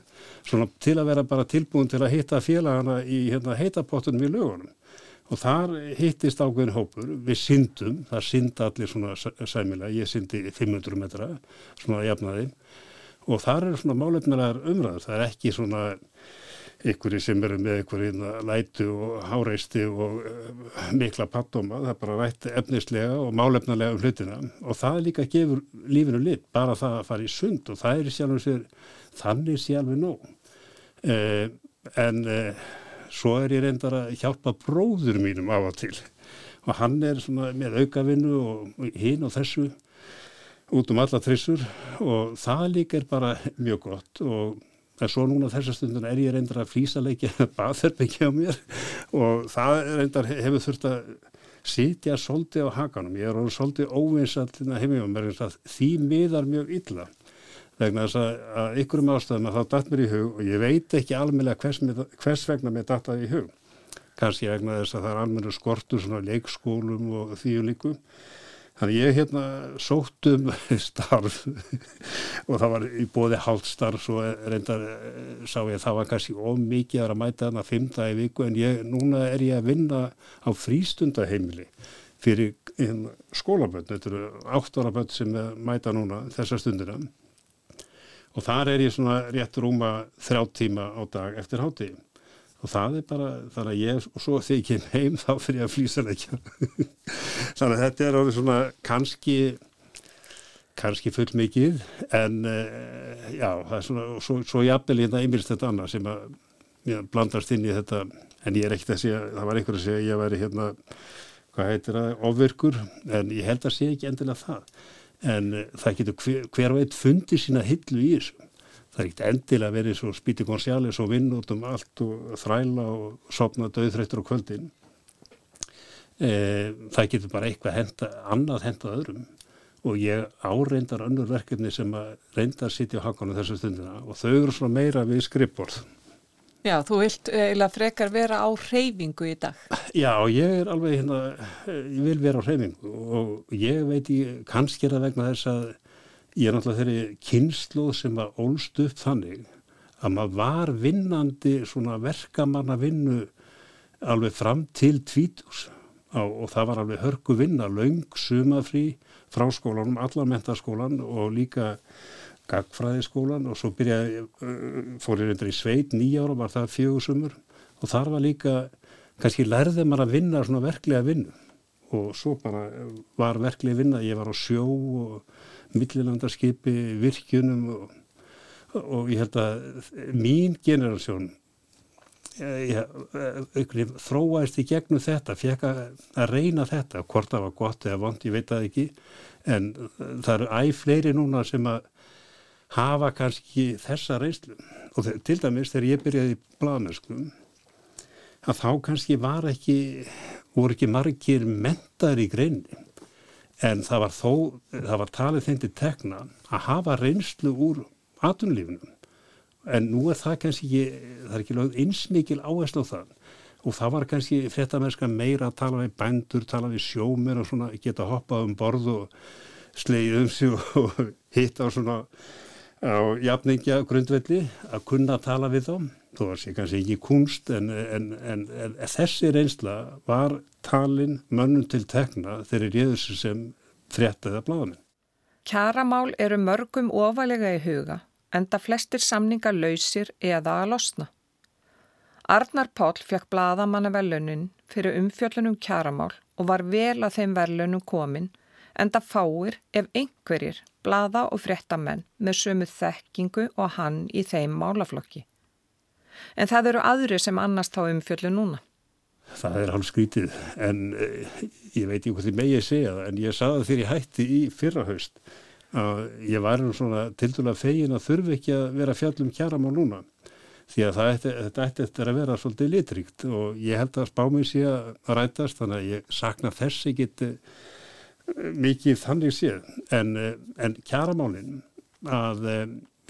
svona til að vera bara tilbúin til að hitta félagana í hérna, heitapottunum í lögunum. Og þar hittist ákveðin hópur, við syndum, það synda allir svona sæmilega, ég syndi 500 metra, svona jafnaði. Og þar eru svona málefnilegar umræður, það er ekki svona ykkur sem eru með ykkur lætu og háreisti og uh, mikla pattoma, það er bara rætt efnislega og málefnilega um hlutina og það líka gefur lífinu lit, bara það að fara í sund og það er sjálf og sér, þannig sé alveg nóg. Uh, en uh, svo er ég reyndar að hjálpa bróður mínum af og til og hann er svona með aukavinnu og hinn og þessu út um alla trissur og það líka er bara mjög gott og svo núna þessa stundin er ég reyndar að flýsa leikja baðherbyggja á mér og það reyndar hefur þurft að sitja svolítið á hakanum, ég er orðið svolítið óvinsall heimíma mér því miðar mjög illa vegna þess að, að ykkurum ástæðum að það datt mér í hug og ég veit ekki almennilega hvers, hvers vegna mér datt það í hug. Kanski vegna þess að það er almenna skortur svona leikskólum og þvíu líku. Þannig ég hérna sótt um starf og það var í bóði hálfstarf og reyndar eh, sá ég að það var kannski ómikið að mæta þarna fymta í viku en ég, núna er ég að vinna á frístundaheimili fyrir hérna, skólabönd. Þetta eru átt ára bönd sem mæta núna þessa stundina og þar er ég svona rétt rúma þrjá tíma á dag eftir hátíð og það er bara, þannig að ég og svo þegar ég kem heim þá fyrir ég að flýsa leikja þannig að þetta er alveg svona kannski kannski full mikið en uh, já, það er svona og svo, svo jafnvel það einmilst þetta annað sem að já, blandast inn í þetta en ég er ekkert að segja, það var einhver að segja ég væri hérna, hvað heitir það, ofvirkur en ég held að segja ekki endilega það. En uh, það getur hver, hver veit fundið sína hillu í þessu það er ekkert endilega verið svo spíti konsjális og vinn út um allt og þræla og sopna döðþreyttur á kvöldin. E, það getur bara eitthvað henda, annað hendað öðrum. Og ég áreindar önnur verkefni sem að reynda að sitja á hakanum þessu stundina. Og þau eru svona meira við skrippborð Já, þú vilt eiginlega frekar vera á reyfingu í dag. Já, ég er alveg hérna ég vil vera á reyfingu og ég veit ég kannski er það vegna þess að ég er náttúrulega þeirri kynsluð sem var ólst upp þannig að maður var vinnandi svona verkamanna vinnu alveg fram til tvítus og það var alveg hörku vinna, laung, sumafrí frá skólanum, allar mentaskólan og líka gagfræðiskólan. Og svo byrjaði, uh, fór ég reyndar í sveit nýjára, var það fjögusumur og þar var líka, kannski lærði maður að vinna svona verklega vinnu. Og svo bara var verklega vinna, ég var á sjó og millilandarskipi, virkjunum og, og ég held að mín generasjón auknir þróaðist í gegnum þetta, fekk að reyna þetta, hvort það var gott eða vond, ég veit það ekki, en það eru æg fleiri núna sem að hafa kannski þessa reynslu. Og til dæmis þegar ég byrjaði í bladamennskum, að þá kannski var ekki, voru ekki margir mentar í greinni, en það var þó, það var talið þeim til tekna að hafa reynslu úr atunlífinum en nú er það kannski ekki, það er ekki lögð einsmikil áherslu á það. Og það var kannski fréttamennska meira að tala við bændur, tala við sjómir og svona geta hoppað um borð og sleið um sig og hitta á svona á jafningja grundvelli að kunna tala við þá þó var sér kannski ekki kunst en, en, en, en þessi reynsla var talin mönnum til tekna þegar ég er sem fréttaði að bláða minn. Kjaramál eru mörgum ofalega í huga enda flestir samningar lausir eða að losna. Arnar Páll fekk bladamanna velunin fyrir umfjöllunum kjaramál og var vel að þeim velunum komin enda fáir ef einhverjir blada og fréttamenn með sömu þekkingu og hann í þeim málaflokki. En það eru aðri sem annars þá umfjöllu núna. Það er hálf skrítið en eh, ég veit ekki hvað því megið segja það en ég saði þegar ég hætti í fyrrahaust að ég var um svona til dæla fegin að þurfi ekki að vera fjallum kjaramál núna því að ætti, þetta ætti eftir að vera svolítið litríkt og ég held að spámið sé að rætast þannig að ég sakna þess ekkit eh, mikið þannig séð en, eh, en kjaramálinn að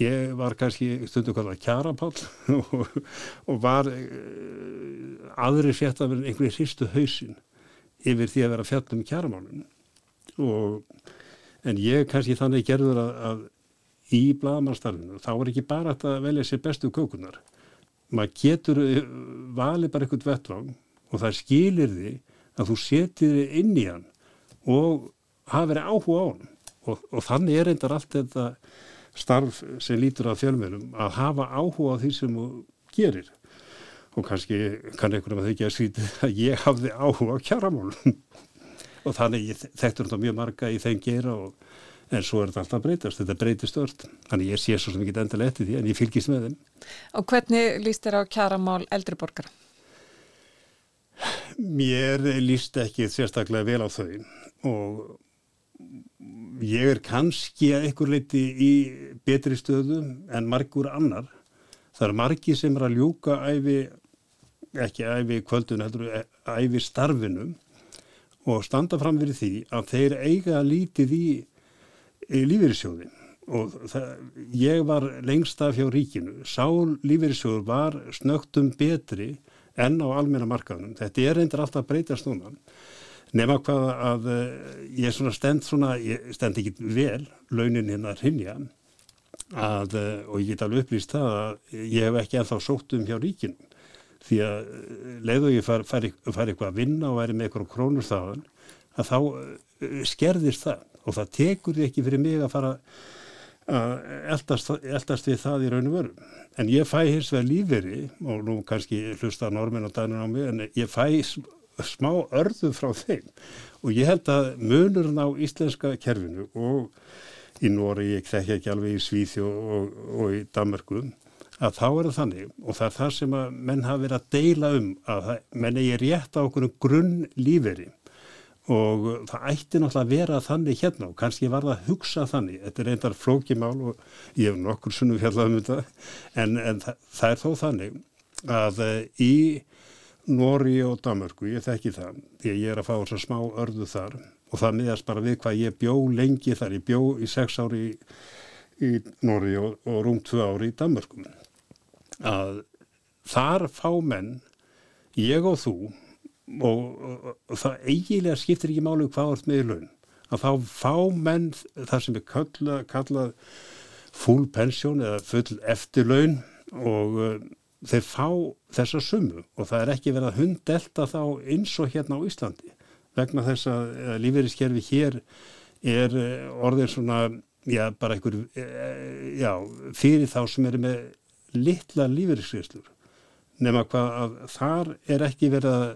ég var kannski stundu kallað kjarapál og, og var aðri fjett að vera einhverju hristu hausin yfir því að vera fjallum kjaramálinn og en ég kannski þannig gerður að, að í bladamannstarfinu þá er ekki bara að velja sér bestu kökunar maður getur eh, valið bara eitthvað vettvang og það skilir því að þú setir þið inn í hann og hafa verið áhuga á hann og, og þannig er reyndar allt þetta starf sem lítur að fjölmjölum að hafa áhuga á því sem þú gerir. Og kannski kann einhvern veginn að þau að svítið að ég hafði áhuga á kjaramálum. Og þannig þekktur þetta mjög marga í þeim gera og, en svo er þetta alltaf breytast, þetta breytist öll þannig ég sé svo sem ekki endala eftir því en ég fylgist með þeim. Og hvernig líst þér á kjaramál eldriborgara? Mér líst ekki sérstaklega vel á þau. Og ég er kannski að einhver leiti í betri stöðu en margur annar. Það er margi sem er að ljúka æfi, ekki æfi kvöldun, heldur æfi starfinum og standa fram fyrir því að þeir eiga lítið í, í lífeyrissjóðin og það, ég var lengst af hjá ríkinu. Sá lífeyrissjóður var snögtum betri enn á almenna markaðunum. Þetta er reyndar alltaf breytast núna. Nefna hvað að ég svona stend svona, ég stend ekki vel launin hérna hrinja að, og ég get alveg upplýst það að ég hef ekki ennþá sótt um hjá ríkinu. Því að eh, leiðu ég fari, fari, fari eitthvað að vinna og væri með eitthvað krónur þaðan að þá eh, skerðist það. Og það tekur því ekki fyrir mig að fara að eldast, eldast við það í raun og veru. En ég fæ hins vegar lífveri og nú kannski hlusta normin og dænur á mig en ég fæ smá örðu frá þeim. Og ég held að munurinn á íslenska kerfinu og í Nóri, ég þekki ekki alveg í Svíþjó og, og, og í Danmarku að þá er það þannig og það er það sem að menn hafa verið að deila um að menn eigi rétt á okkur grunn líferi og það ætti náttúrulega að vera þannig hérna og kannski var það að hugsa þannig. Þetta er reyndar flókimál og ég hef nokkur sunnum fjallað um þetta en, en það, það er þó þannig að eh, í Nóri og Damörgu, ég þekki það því að ég er að fá þess að smá örðu þar. Og það miðast bara við hvað ég bjó lengi þar, ég bjó í sex ári í, í Nóri og, og rúm tvö ári í Damörgu að þar fá menn ég og þú og, og, og það eiginlega skiptir ekki málu hvað vart með í laun. Að þá fá menn það sem er kallað kalla full pension eða full eftirlaun og þeir fá þessa sumu og það er ekki verið að hundelta þá eins og hérna á Íslandi vegna þess að lífeyriskerfi hér er uh, orðið svona já bara einhver uh, já fyrir þá sem eru með litla lífeyriskeislur nema hvað að þar er ekki verið að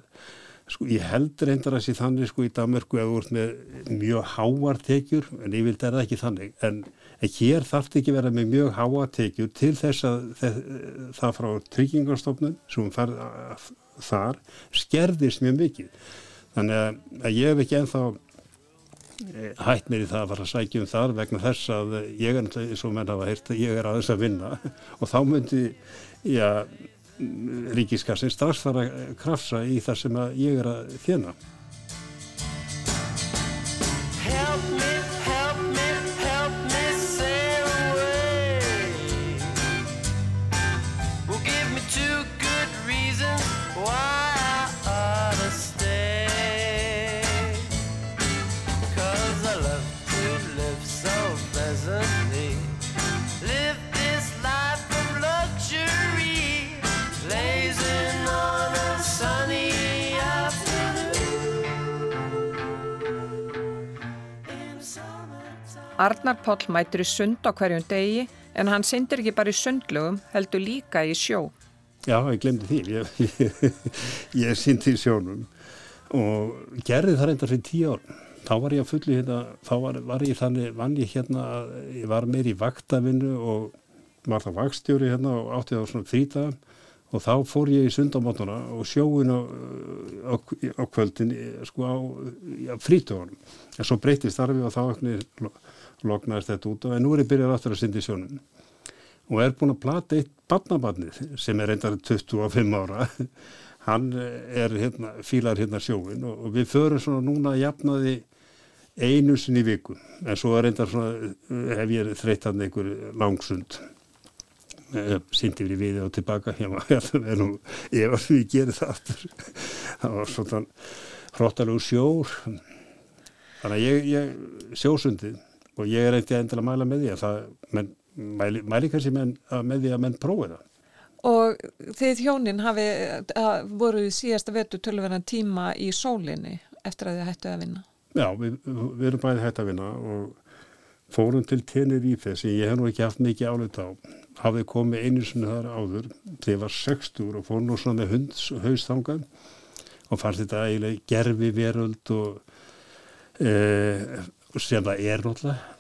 Sko ég held reyndar að sé þannig sko í Danmarku að þú ert með mjög háartekjur en ég vild er það ekki þannig. En, en hér þarf þetta ekki vera með mjög háartekjur til þess að það, frá tryggingarstofnun sem fær þar skerðist mjög mikið þannig að, ég hef ekki enþá eh, hætt mér í það að fara að sækja um þar vegna þess að ég er að ég er aðeins að vinna og þá myndi að ríkiskassin strax fara að krafsa í það sem ég er að þjena. Arnar Páll mætur í sund á hverjum degi en hann syndir ekki bara í sundlögum, heldur líka í sjó. Já, ég glemdi því. Ég, ég, ég syndi í sjónum og gerði það reyndar fyrir tíu ár. Þá var ég að fulli hérna, þá var, var ég þannig, vann ég hérna, ég var meir í vaktavinnu og var það vakstjóri hérna og átti það svona frítagum og þá fór ég í sundamotuna og sjóin á, á, á kvöldin sko á, frítugunum. En svo breytist starfi og þá ekki loknaðist þetta út og en nú er ég byrjað aftur að syndi sjónum. Og er búin að plata eitt barnabarnið sem er reyndar 25 ára. Hann er hérna, fílar hérna sjóin og, og við förum svona núna að jafna því einu sinni viku. En svo er reyndar svona hef ég þreytt hann einhver langsund sýndi við við og tilbaka. Hjá maður ég var því að gera það aftur. Það var svona hróttalegu sjór. Þannig að ég, ég sjósundið og ég er eitthvað endilega að mæla með því að það menn, mæli, mæli kannski menn, með því að menn prófi það Og þið hjónin hafi, að, voru í síðasta vetu tölverðan tíma í sólinni eftir að þið hættu að vinna. Já, við, við erum bæði hættu að vinna og fórum til Tenerife sem ég hef nú ekki haft mikið álut á. Hafði komið einu sinni þar áður ég var 60 og fór nú svona með hunds haustangað og fannst þetta eiginlega gerfi veröld og e, sem það er náttúrulega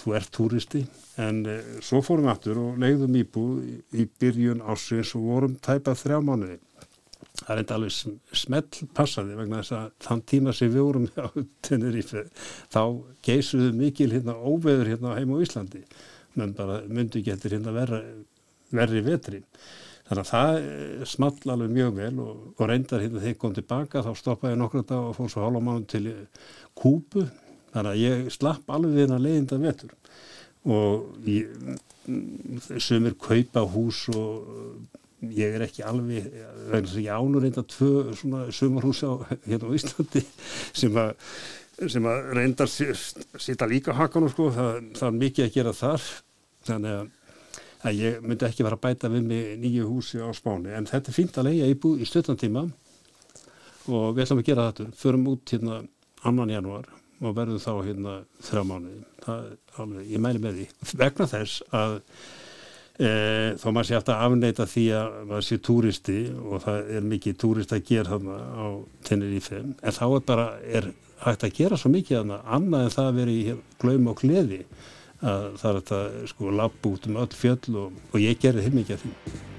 þú ert túristi en e, svo fórum við aftur og leiðum íbúð í, byrjun ásins og vorum tæpað þrjá mánuði. Það er enda alveg smell passaði vegna þess að þann tíma sem við vorum á Tenerife þá geysuðu mikil hérna óveður hérna heim á Íslandi. Menn bara myndi getur hérna verri, verri vetri. Þannig að það eh, small alveg mjög vel og, og reyndar hérna þegar ég kom tilbaka þá stoppaði nokkru dag og fór svo hálfa mánu til Kúbu þannig að ég slapp alveg hérna leiðinda vetur og ég, sumir kaupa hús og ég er ekki alveg vegna að ég ánur reynda tvö svona sumarhús á hérna á Íslandi sem að, sem að reyndar sýta líka hakan og sko. Það, það er mikið að gera þar. Þannig að, að ég myndi ekki vera að bæta við mig nýju húsi á spáni. En þetta er fínt að leiða íbú í stuttantíma og við ætlum að gera þetta förum út hérna annan janúar og verðum þá hérna þrjá mánuði. Ég mæli með því. Vegna þess að e, þá maður sé alltaf afneita því að maður sé túristi og það er mikið túrist að gera þarna á Tenerife. En þá er bara, er hægt að gera svo mikið þarna, annað en það að vera í glaum og gleði að það er þetta sko lapp út um öll fjöll og, og ég gerði þeim mikið af því.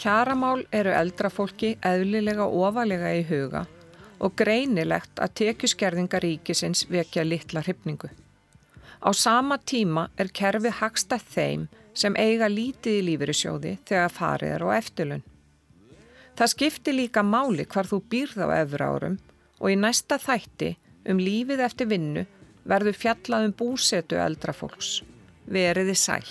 Kjaramál eru eldrafólki eðlilega ofalega í huga og greinilegt að tekjuskerðinga ríkisins vekja litla hryfningu. Á sama tíma er kerfi hagstað þeim sem eiga lítið í lífyrirsjóði þegar farið er á eftirlun. Það skiptir líka máli hvar þú býrð á efra árum og í næsta þætti um lífið eftir vinnu verður fjallað um búsetu eldra fólks. Veriði sæl.